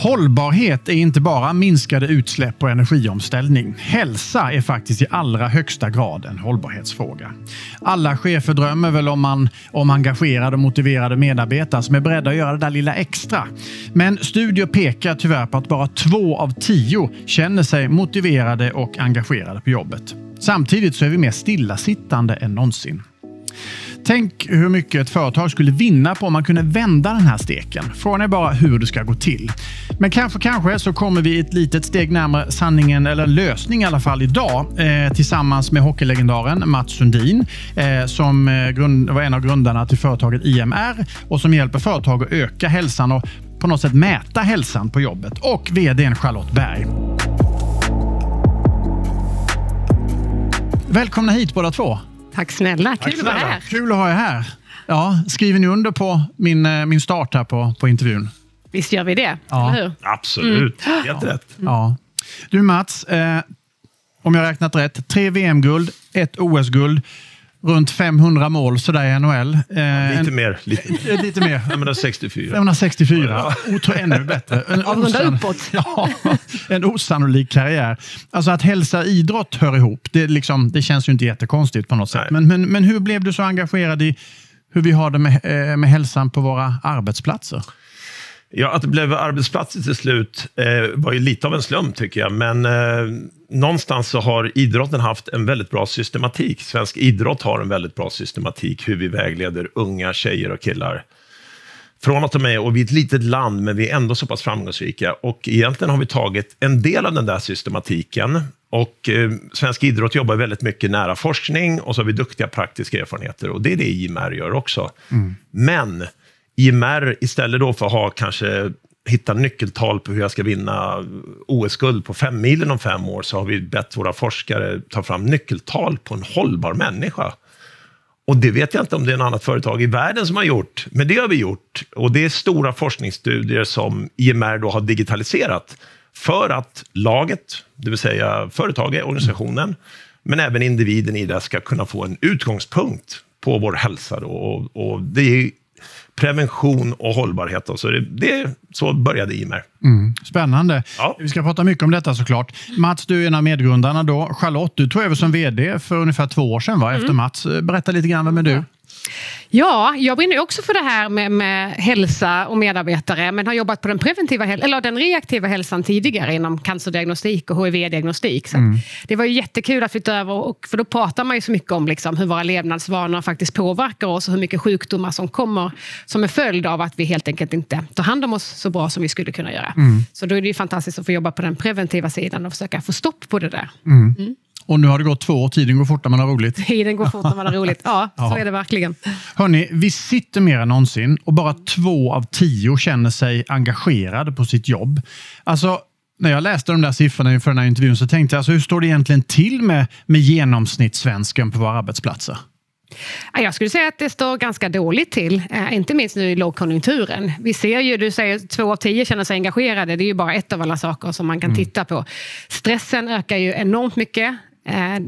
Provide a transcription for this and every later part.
Hållbarhet är inte bara minskade utsläpp och energiomställning. Hälsa är faktiskt i allra högsta grad en hållbarhetsfråga. Alla chefer drömmer väl om, man, om engagerade och motiverade medarbetare som är beredda att göra det där lilla extra. Men studier pekar tyvärr på att bara två av tio känner sig motiverade och engagerade på jobbet. Samtidigt så är vi mer stillasittande än någonsin. Tänk hur mycket ett företag skulle vinna på om man kunde vända den här steken. Frågan är bara hur det ska gå till. Men kanske, kanske så kommer vi ett litet steg närmare sanningen, eller en lösning i alla fall idag, eh, tillsammans med hockeylegendaren Mats Sundin, eh, som eh, grund, var en av grundarna till företaget IMR och som hjälper företag att öka hälsan och på något sätt mäta hälsan på jobbet. Och VD Charlotte Berg. Välkomna hit båda två. Tack snälla, kul att vara här. Kul att ha er här. Ja, skriver ni under på min, eh, min start här på, på intervjun? Visst gör vi det, Ja. eller hur? Absolut, helt rätt. Ja. Du Mats, eh, om jag har räknat rätt, tre VM-guld, ett OS-guld, runt 500 mål sådär i NHL. Eh, Lite en, mer. Lite, lite mer. 564. 564. Otro, ännu bättre. En, Avrunda osann- uppåt. Ja, en osannolik karriär. Alltså att hälsa idrott hör ihop, det, liksom, det känns ju inte jättekonstigt på något sätt. Men, men, men hur blev du så engagerad i hur vi har det med, eh, med hälsan på våra arbetsplatser? Ja, att det blev arbetsplatser till slut eh, var ju lite av en slump tycker jag. Men eh, någonstans så har idrotten haft en väldigt bra systematik. Svensk idrott har en väldigt bra systematik hur vi vägleder unga tjejer och killar. Från att de är, och vi är ett litet land, men vi är ändå så pass framgångsrika. Och egentligen har vi tagit en del av den där systematiken. Och eh, svensk idrott jobbar väldigt mycket nära forskning och så har vi duktiga praktiska erfarenheter. Och det är det IMR gör också. Men IMR, istället då för att ha kanske hitta nyckeltal på hur jag ska vinna OS-guld på fem milen om fem år, så har vi bett våra forskare ta fram nyckeltal på en hållbar människa. Och det vet jag inte om det är något annat företag i världen som har gjort, men det har vi gjort. Och det är stora forskningsstudier som IMR då har digitaliserat för att laget, det vill säga företaget, organisationen, men även individen i det ska kunna få en utgångspunkt på vår hälsa. Då. Och, och det är prevention och hållbarhet. Då. Så det, det, så började IMR. Spännande. Ja. Vi ska prata mycket om detta såklart. Mats, du är en av medgrundarna då. Charlotte, du tog över som VD för ungefär två år sedan, va? efter Mats. Berätta lite grann, vem är du? Ja, jag brinner också för det här med, med hälsa och medarbetare men har jobbat på den preventiva eller den reaktiva hälsan tidigare inom cancerdiagnostik och HIV-diagnostik. Så att Det var ju jättekul att flytta över, och, för då pratar man ju så mycket om liksom hur våra levnadsvanor faktiskt påverkar oss och hur mycket sjukdomar som kommer som en följd av att vi helt enkelt inte tar hand om oss så bra som vi skulle kunna göra. Så då är det ju fantastiskt att få jobba på den preventiva sidan och försöka få stopp på det där. Och nu har det gått två år, tiden går fort när man har roligt. Tiden går fort när man har roligt. Ja, så är det verkligen. Hörni, vi sitter mer än någonsin och bara två av tio känner sig engagerade på sitt jobb. Alltså, när jag läste de där siffrorna inför den här intervjun så tänkte jag, alltså, hur står det egentligen till med, med genomsnittssvensken på våra arbetsplatser? Ja, Jag skulle säga att det står ganska dåligt till, eh, inte minst nu i lågkonjunkturen. Vi ser ju, du säger två av tio känner sig engagerade, det är ju bara ett av alla saker som man kan titta på. Stressen ökar ju enormt mycket. Eh,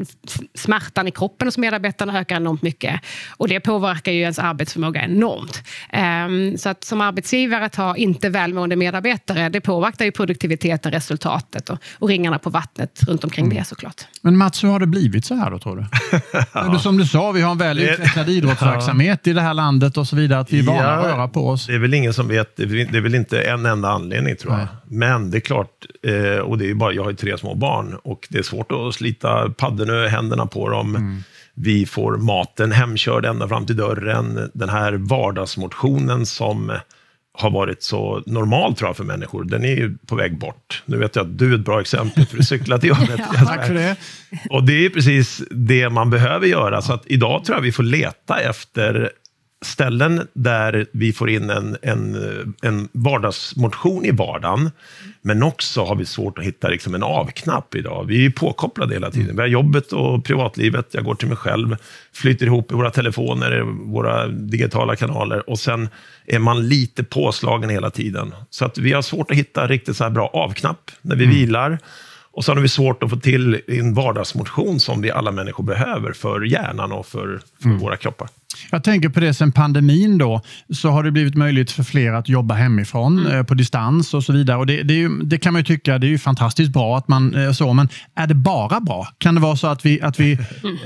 Smärtan i kroppen hos medarbetarna ökar enormt mycket och det påverkar ju ens arbetsförmåga enormt. Ehm, Så att som arbetsgivare att ha inte välmående medarbetare, det påverkar ju produktiviteten, resultatet och, och ringarna på vattnet runt omkring det såklart. Men Mats, hur har det blivit så här då tror du? ja. Som du sa, vi har en väl utvecklad idrottsverksamhet i det här landet och så vidare, att vi är vana Ja. att röra på oss. Det är väl ingen som vet, det är väl- inte en enda anledning tror jag. Nej. Men det är klart, eh, och det är bara, jag har ju tre små barn och det är svårt att slita paddeln ur händerna på dem. Vi får maten hemkörd ända fram till dörren. Den här vardagsmotionen som har varit så normal tror jag för människor, den är ju på väg bort. Nu vet jag att du är ett bra exempel för du cyklar till jobbet. Tack för det. Och det är precis det man behöver göra. Så att idag tror jag vi får leta efter ställen där vi får in en, en, en vardagsmotion i vardagen. Men också har vi svårt att hitta liksom en avknapp idag. Vi är påkopplade hela tiden. Vi har jobbet och privatlivet. Jag går till mig själv, flyter ihop i våra telefoner, våra digitala kanaler och sen är man lite påslagen hela tiden. Så att vi har svårt att hitta riktigt så här bra avknapp när vi vilar. Och så har vi svårt att få till en vardagsmotion som vi alla människor behöver för hjärnan och för, för våra kroppar. Jag tänker på det sen pandemin då, så har det blivit möjligt för fler att jobba hemifrån Mm. eh, på distans och så vidare. Och det, det, ju, det kan man ju tycka det är ju fantastiskt bra att man eh, så, men är det bara bra? Kan det vara så att vi, att vi eh,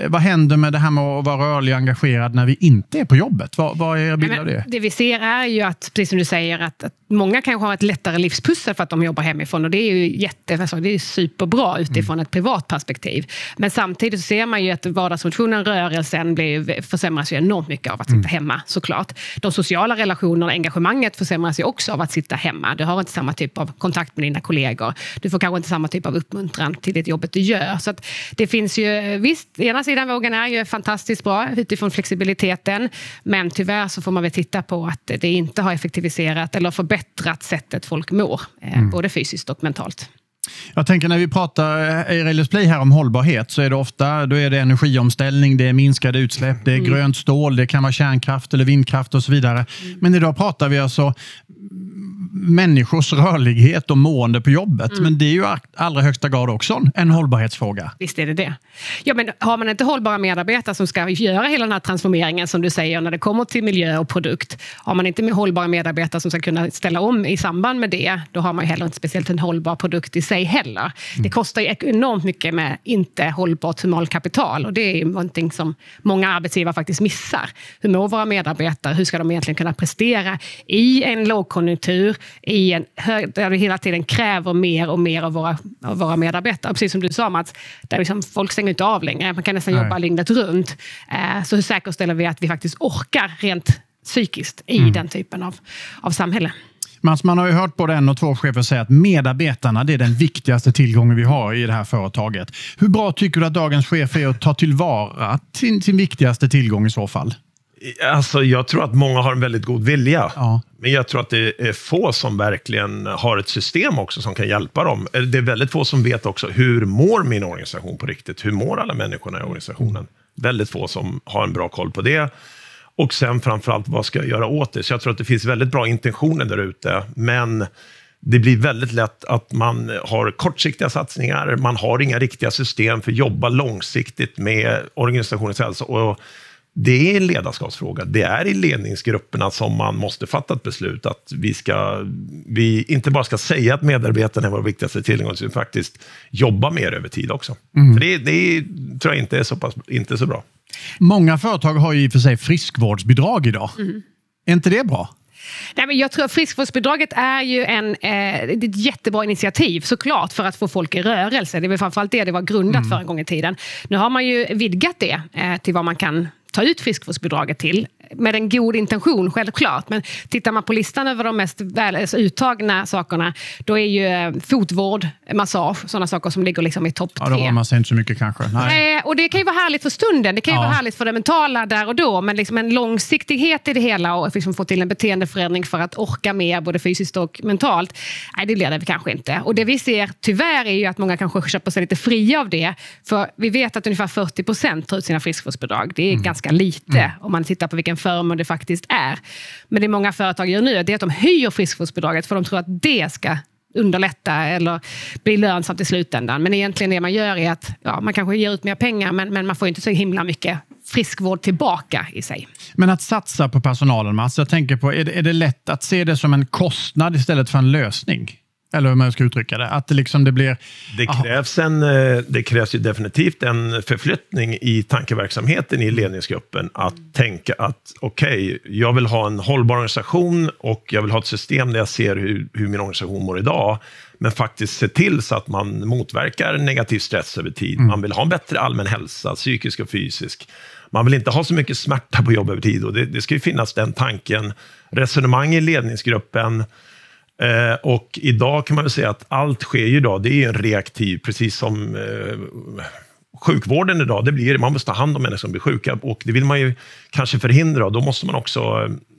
vad händer med det här med att vara rörlig och engagerad när vi inte är på jobbet? Vad, vad är er bild av det? det vi ser är ju att, precis som du säger, att, att många kanske har ett lättare livspussel för att de jobbar hemifrån och det är ju jätte, alltså, det är superbra utifrån ett privat perspektiv. Men samtidigt så ser man ju att vardagsmotionen, rörelsen, blir, försämras ju enormt mycket av att sitta hemma såklart. De sociala relationerna och engagemanget försämras ju också av att sitta hemma. Du har inte samma typ av kontakt med dina kollegor. Du får kanske inte samma typ av uppmuntran till det jobbet du gör. Så att det finns ju, visst, ena sidan vågen är ju fantastiskt bra utifrån flexibiliteten, men tyvärr så får man väl titta på att det inte har effektiviserat eller förbättrat sättet folk mår, eh, både fysiskt och mentalt. Jag tänker när vi pratar eh, i Railers Play här om hållbarhet så är det ofta då är det energiomställning, det är minskade utsläpp, det är Mm. grönt stål, det kan vara kärnkraft eller vindkraft och så vidare. Mm. Men idag pratar vi alltså människors rörlighet och mående på jobbet. Mm. Men det är ju allra högsta grad också en hållbarhetsfråga. Visst är det det. Ja, men har man inte hållbara medarbetare som ska göra hela den här transformeringen som du säger när det kommer till miljö och produkt. Har man inte med hållbara medarbetare som ska kunna ställa om i samband med det, då har man heller inte speciellt en hållbar produkt i sig heller. Det kostar ju enormt mycket med inte hållbart humankapital och det är ju någonting som många arbetsgivare faktiskt missar. Hur mår våra medarbetare? Hur ska de egentligen kunna prestera i en lågkonjunktur i en där vi hela tiden kräver mer och mer av våra, av våra medarbetare? Precis som du sa Mats, där liksom folk stänger inte av längre. Man kan nästan Nej. jobba dygnet runt. Eh, Så hur säkerställer vi att vi faktiskt orkar rent psykiskt i den typen av, av samhälle? Mats, man har ju hört både en och två chefer säga att medarbetarna det är den viktigaste tillgången vi har i det här företaget. Hur bra tycker du att dagens chef är att ta tillvara sin, sin viktigaste tillgång i så fall? Alltså, jag tror att många har en väldigt god vilja. Ja. Men jag tror att det är få som verkligen har ett system också som kan hjälpa dem. Det är väldigt få som vet också hur mår min organisation på riktigt? Hur mår alla människorna i organisationen? Väldigt få som har en bra koll på det. Och sen framförallt, vad ska jag göra åt det? Så jag tror att det finns väldigt bra intentioner där ute, men det blir väldigt lätt att man har kortsiktiga satsningar, man har inga riktiga system för att jobba långsiktigt med organisationens hälsa. Och det är en ledarskapsfråga. Det är i ledningsgrupperna som man måste fatta ett beslut att vi, ska, vi inte bara ska säga att medarbetarna är vår viktigaste tillgång, utan faktiskt jobba mer över tid också. För det, det tror jag inte är så, pass, inte så bra. Många företag har ju i och för sig friskvårdsbidrag idag. Är inte det bra? Nej, men jag tror att friskvårdsbidraget är ju en, eh, ett jättebra initiativ såklart för att få folk i rörelse. Det är väl framförallt det det var grundat för en gång i tiden. Nu har man ju vidgat det eh, till vad man kan ta ut friskvårdsbidraget till. Med en god intention, självklart. Men tittar man på listan över de mest väl, alltså uttagna sakerna, då är ju eh, fotvård, massage, sådana saker som ligger liksom i topp Ja, då tre. har man sig inte så mycket kanske. Nej. Eh, och det kan ju vara härligt för stunden, det kan ju Ja. vara härligt för det mentala där och då, men liksom en långsiktighet i det hela och liksom få till en beteendeförändring för att orka mer, både fysiskt och mentalt, nej det blir det kanske inte. Och det vi ser tyvärr är ju att många kanske köper sig lite fria av det, för vi vet att ungefär 40 procent tar ut sina friskvårdsbidrag. Det är ganska lite om man tittar på vilken förmån det faktiskt är. Men det många företag gör nu är att de höjer friskvårdsbidraget för de tror att det ska underlätta eller bli lönsamt i slutändan. Men egentligen det man gör är att ja, man kanske ger ut mer pengar men, men man får inte så himla mycket friskvård tillbaka i sig. Men att satsa på personalen, Mats, jag tänker på, är det, är det lätt att se det som en kostnad istället för en lösning? Eller hur man ska uttrycka det. Att det liksom det blir... Det Aha. krävs, en, eh, det krävs ju definitivt en förflyttning i tankeverksamheten i ledningsgruppen. Att tänka att okej, jag vill ha en hållbar organisation och jag vill ha ett system där jag ser hur, hur min organisation mår idag. Men faktiskt se till så att man motverkar negativ stress över tid. Man vill ha en bättre allmän hälsa, psykisk och fysisk. Man vill inte ha så mycket smärta på jobb över tid och det, det ska ju finnas den tanken. Resonemang i ledningsgruppen, Eh, och idag kan man säga att allt sker ju idag, det är en reaktiv, precis som eh, sjukvården idag, det blir, man måste ta hand om människor som blir sjuka och det vill man ju kanske förhindra. Och då måste man också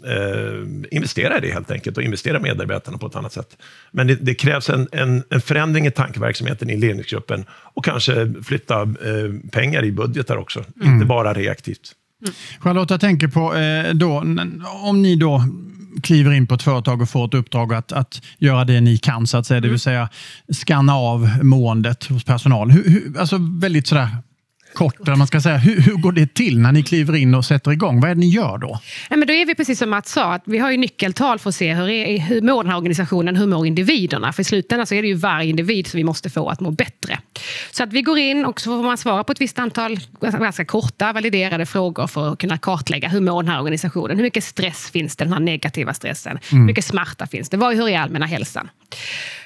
eh, investera i det helt enkelt och investera i medarbetarna på ett annat sätt. Men det, det krävs en, en, en förändring i tankeverksamheten i ledningsgruppen och kanske flytta eh, pengar i budgetar också, inte bara reaktivt. Charlotte, jag tänker på eh, då, om ni då kliver in på ett företag och får ett uppdrag att, att göra det ni kan, så att säga, det vill Mm. säga skanna av måendet hos personal. Hur, hur, alltså väldigt sådär kort, man ska säga. Hur, hur går det till när ni kliver in och sätter igång? Vad är det ni gör då? Nej, men då är vi precis som Mats sa, att vi har ju nyckeltal för att se hur, är, hur mår den här organisationen, hur mår individerna? För i slutändan så är det ju varje individ som vi måste få att må bättre. Så att vi går in och så får man svara på ett visst antal ganska korta validerade frågor för att kunna kartlägga hur mår den här organisationen? Hur mycket stress finns det, den här negativa stressen? Hur mycket smärta finns det? Vad, hur är allmänna hälsan?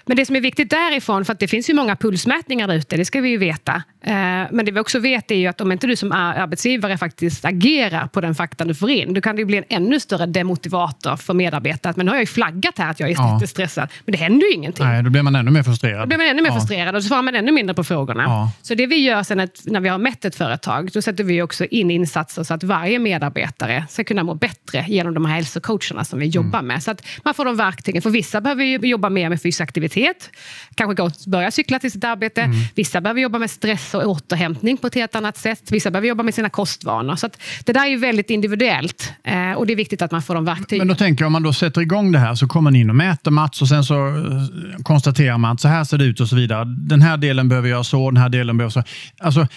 Men det som är viktigt därifrån, för att det finns ju många pulsmätningar där ute, det ska vi ju veta. Eh, Men det vi också vet är ju att om inte du som ar- arbetsgivare faktiskt agerar på den faktan du får in, då kan det ju bli en ännu större demotivator för medarbetare. Men nu har jag ju flaggat här att jag är Ja. jättestressad, men det händer ju ingenting. Nej, då blir man ännu mer frustrerad. Då blir man ännu mer Ja. frustrerad och så svarar man ännu mindre på frågorna. Ja. Så det vi gör sen att, när vi har mätt ett företag, då sätter vi också in insatser så att varje medarbetare ska kunna må bättre genom de här hälsocoacherna som vi jobbar med. Så att man får de verktygen. För vissa behöver ju jobba mer med fysisk aktivitet, kanske gå och börja cykla till sitt arbete. Vissa behöver jobba med stress och återhämtning på ett helt annat sätt. Vissa behöver jobba med sina kostvanor. Så att det där är ju väldigt individuellt eh, och det är viktigt att man får de verktygen. Men då tänker jag, om man då sätter igång det här så kommer ni in och mäter Mats och sen så eh, konstaterar man att så här ser det ut och så vidare. Den här delen behöver jag så, den här delen behöver så. Alltså,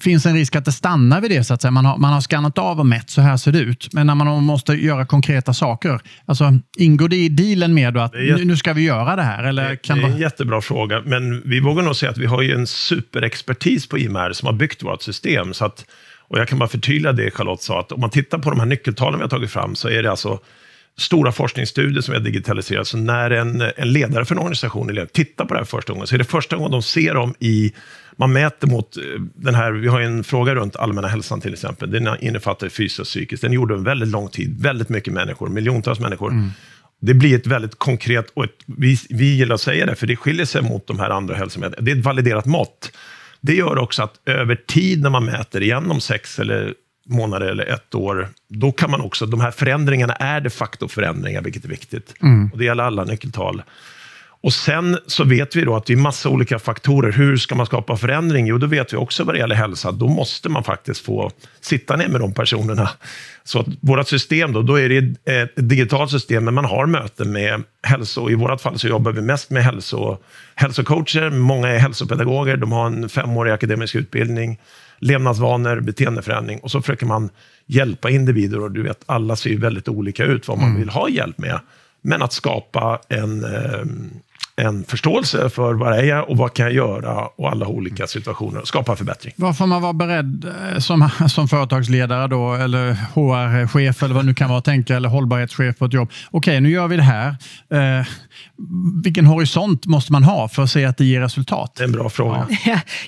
finns en risk att det stannar vid det? så att säga? Man har, man har skannat av och mätt, så här ser det ut. Men när man måste göra konkreta saker, alltså, ingår det i dealen med att Det jätte- nu, ska vi göra det här? Eller kan det är det en vara... jättebra fråga, men vi vågar nog säga att vi har ju en superexpertis på IMR som har byggt vårt system. Så att, och jag kan bara förtydliga det Charlotte sa, att om man tittar på de här nyckeltalen vi har tagit fram, så är det alltså stora forskningsstudier som vi har digitaliserat. Så när en, en ledare för en organisation eller tittar på det här första gången, så är det första gången de ser dem i... Man mäter mot eh, den här, vi har en fråga runt allmänna hälsan till exempel. Den innefattar fysiskt och psykiskt. Den gjorde en väldigt lång tid, väldigt mycket människor, miljontals människor. Det blir ett väldigt konkret, och ett, vi, vi gillar att säga det, för det skiljer sig mot de här andra hälsomätningarna. Det är ett validerat mått. Det gör också att över tid när man mäter igen om sex eller månader eller ett år, då kan man också, de här förändringarna är de facto förändringar, vilket är viktigt. Och det gäller alla nyckeltal. Och sen så vet vi då att det är massa olika faktorer. Hur ska man skapa förändring? Jo, då vet vi också vad det gäller hälsa. Då måste man faktiskt få sitta ner med de personerna. Så att vårt system då, då är det ett digitalt system, men man har möten med hälso. I vårt fall så jobbar vi mest med hälso, hälsocoacher. Många är hälsopedagoger. De har en femårig akademisk utbildning. Levnadsvanor, beteendeförändring. Och så försöker man hjälpa individer. Och du vet, alla ser ju väldigt olika ut vad man vill ha hjälp med. Men att skapa en, eh, en förståelse för vad det är och vad kan jag göra och alla olika situationer. Skapa förbättring. Vad får man vara beredd eh, som, som företagsledare då, eller HR-chef eller vad nu kan vara, tänka, eller hållbarhetschef på ett jobb. Okej, nu gör vi det här. Eh, vilken horisont måste man ha för att se att det ger resultat? Det är en bra fråga.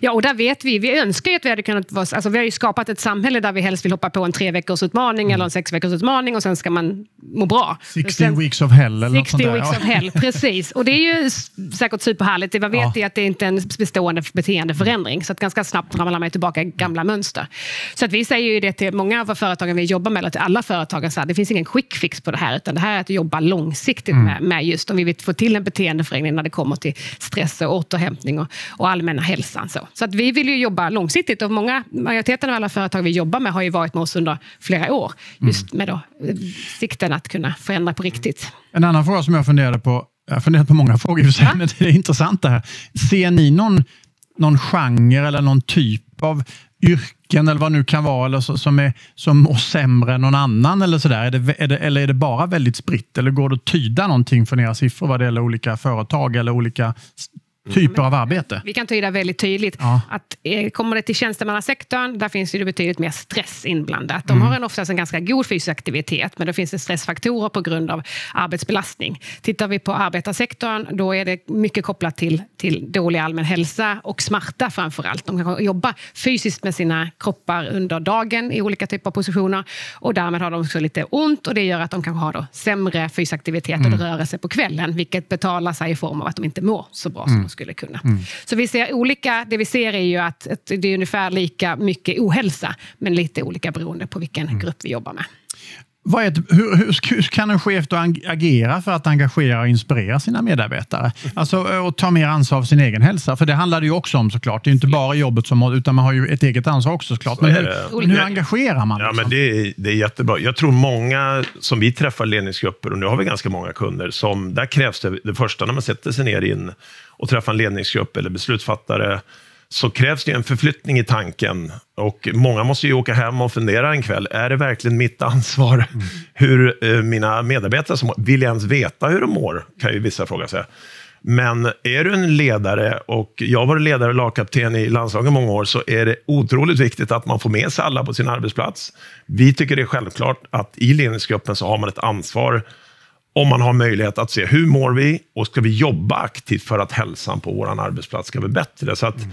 Ja, och där vet vi. Vi önskar ju att vi hade kunnat vara... Alltså vi har ju skapat ett samhälle där vi helst vill hoppa på en tre veckors utmaning eller en sex veckors utmaning och sen ska man må bra. 60 sen, weeks of hell eller något 60 sånt där. weeks Ja. of hell, precis. Och det är ju säkert superhärligt. Det man vet Ja. är att det inte är en bestående beteendeförändring. Så att ganska snabbt ramlar man tillbaka i gamla mönster. Så att vi säger ju det till många av företagen vi jobbar med, eller till alla företag, så här, det finns ingen quick fix på det här, utan det här är att jobba långsiktigt med, med just om vi vill få till en beteendeförändring när det kommer till stress och återhämtning och, och allmänna hälsan. Så, så att vi vill ju jobba långsiktigt och många, majoriteten av alla företag vi jobbar med har ju varit med oss under flera år. Just med då, eh, sikten att kunna förändra på riktigt. En annan fråga som jag funderade på, jag har funderat på många frågor i och för sig, men det är intressant det här. Ser ni någon, någon genre eller någon typ av yrken eller vad det nu kan vara eller så, som, är, som mår sämre än någon annan eller sådär? Är det, är det, eller är det bara väldigt spritt? Eller går det att tyda någonting från era siffror vad det gäller olika företag eller olika typer av arbete? Vi kan tyda väldigt tydligt Ja. att eh, kommer det till tjänstemannasektorn, där finns det betydligt mer stress inblandat. De har en oftast en ganska god fysisk aktivitet, men då finns det stressfaktorer på grund av arbetsbelastning. Tittar vi på arbetarsektorn, då är det mycket kopplat till, till dålig allmän hälsa och smärta framför allt. De kan jobba fysiskt med sina kroppar under dagen i olika typer av positioner och därmed har de också lite ont och det gör att de kanske har då sämre fysisk aktivitet och rörelse på kvällen, vilket betalar sig i form av att de inte mår så bra som de skulle kunna. Så vi ser olika, det vi ser är ju att, att det är ungefär lika mycket ohälsa, men lite olika beroende på vilken grupp vi jobbar med. Vad är, hur, hur, hur, kan en chef då agera för att engagera och inspirera sina medarbetare? Alltså och ta mer ansvar för sin egen hälsa. För det handlar det ju också om såklart. Det är inte bara jobbet som utan man har ju ett eget ansvar också såklart. Men hur, men hur engagerar man? Ja, liksom? men det, är, det är jättebra. Jag tror många som vi träffar ledningsgrupper, och nu har vi ganska många kunder, som där krävs det, det första när man sätter sig ner in och träffar en ledningsgrupp eller beslutsfattare, så krävs det en förflyttning i tanken. Och många måste ju åka hem och fundera en kväll. Är det verkligen mitt ansvar mm. hur eh, mina medarbetare som vill jag ens veta hur de mår? Kan ju vissa fråga sig. Men är du en ledare, och jag har varit ledare och lagkapten i landslaget många år, så är det otroligt viktigt att man får med sig alla på sin arbetsplats. Vi tycker det är självklart att i ledningsgruppen så har man ett ansvar om man har möjlighet att se hur mår vi och ska vi jobba aktivt för att hälsan på vår arbetsplats ska bli bättre. Så att, mm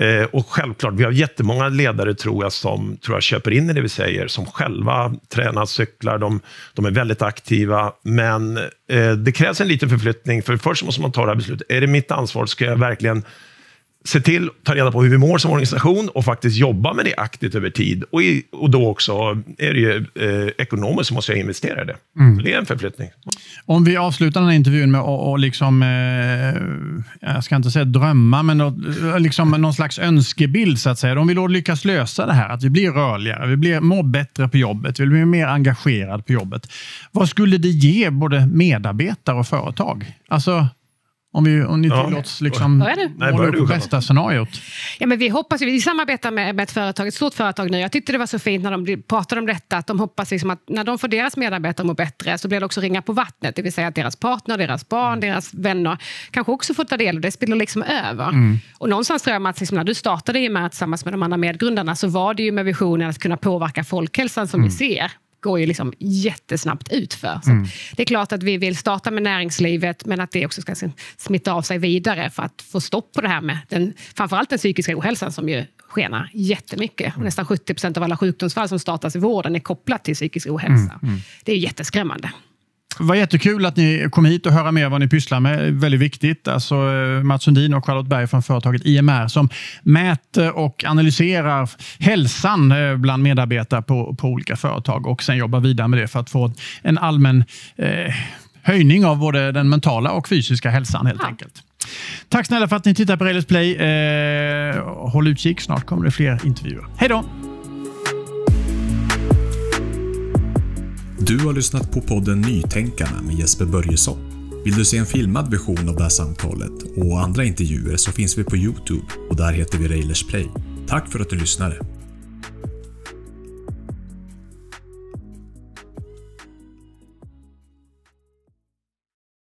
Eh, och självklart, vi har jättemånga ledare tror jag som tror jag, köper in i det vi säger, som själva tränar, cyklar, de, de är väldigt aktiva. Men eh, det krävs en liten förflyttning, för först måste man ta det här beslutet. Är det mitt ansvar? Ska jag verkligen se till att ta reda på hur vi mår som organisation och faktiskt jobba med det aktivt över tid. Och, i, och då också är det ju eh, ekonomiskt så måste investera i det. Mm. Det är en förflyttning. Om vi avslutar den här intervjun med att liksom, eh, jag ska inte säga drömma, men då, liksom någon slags önskebild så att säga. Om vi då lyckas lösa det här, att vi blir rörligare, vi blir, mår bättre på jobbet, vi blir mer engagerade på jobbet. Vad skulle det ge både medarbetare och företag? Alltså, om, vi, om ni ja. tillåts liksom måla upp bästa scenariot. Ja, men vi hoppas vi samarbetar med, med ett företag, ett stort företag nu. Jag tyckte det var så fint när de pratade om detta, att de hoppas liksom att när de får deras medarbetare må bättre så blir det också ringa på vattnet. Det vill säga att deras partner, deras barn, mm. deras vänner kanske också får ta del och det spiller liksom över. Mm. Och någonstans tror jag att liksom, när du startade i med tillsammans med de andra medgrundarna så var det ju med visionen att kunna påverka folkhälsan som mm. vi ser går ju liksom jättesnabbt utför. Så mm. Det är klart att vi vill starta med näringslivet men att det också ska smitta av sig vidare för att få stopp på det här med den, framförallt den psykiska ohälsan som ju skenar jättemycket. Mm. Nästan 70 procent av alla sjukdomsfall som startas i vården är kopplat till psykisk ohälsa. Mm. mm. Det är jätteskrämmande. Det var jättekul att ni kom hit och höra mer vad ni pysslar med. Väldigt viktigt. Alltså, eh, Mats Sundin och Charlotte Berg från företaget IMR som mäter och analyserar hälsan eh, bland medarbetare på, på olika företag och sen jobbar vidare med det för att få en allmän eh, höjning av både den mentala och fysiska hälsan helt ja. enkelt. Tack snälla för att ni tittar på Railers Play. Eh, håll utkik, snart kommer det fler intervjuer. Hej då! Du har lyssnat på podden Nytänkarna med Jesper Börjesson. Vill du se en filmad version av det här samtalet och andra intervjuer så finns vi på Youtube och där heter vi Railers Play. Tack för att du lyssnade!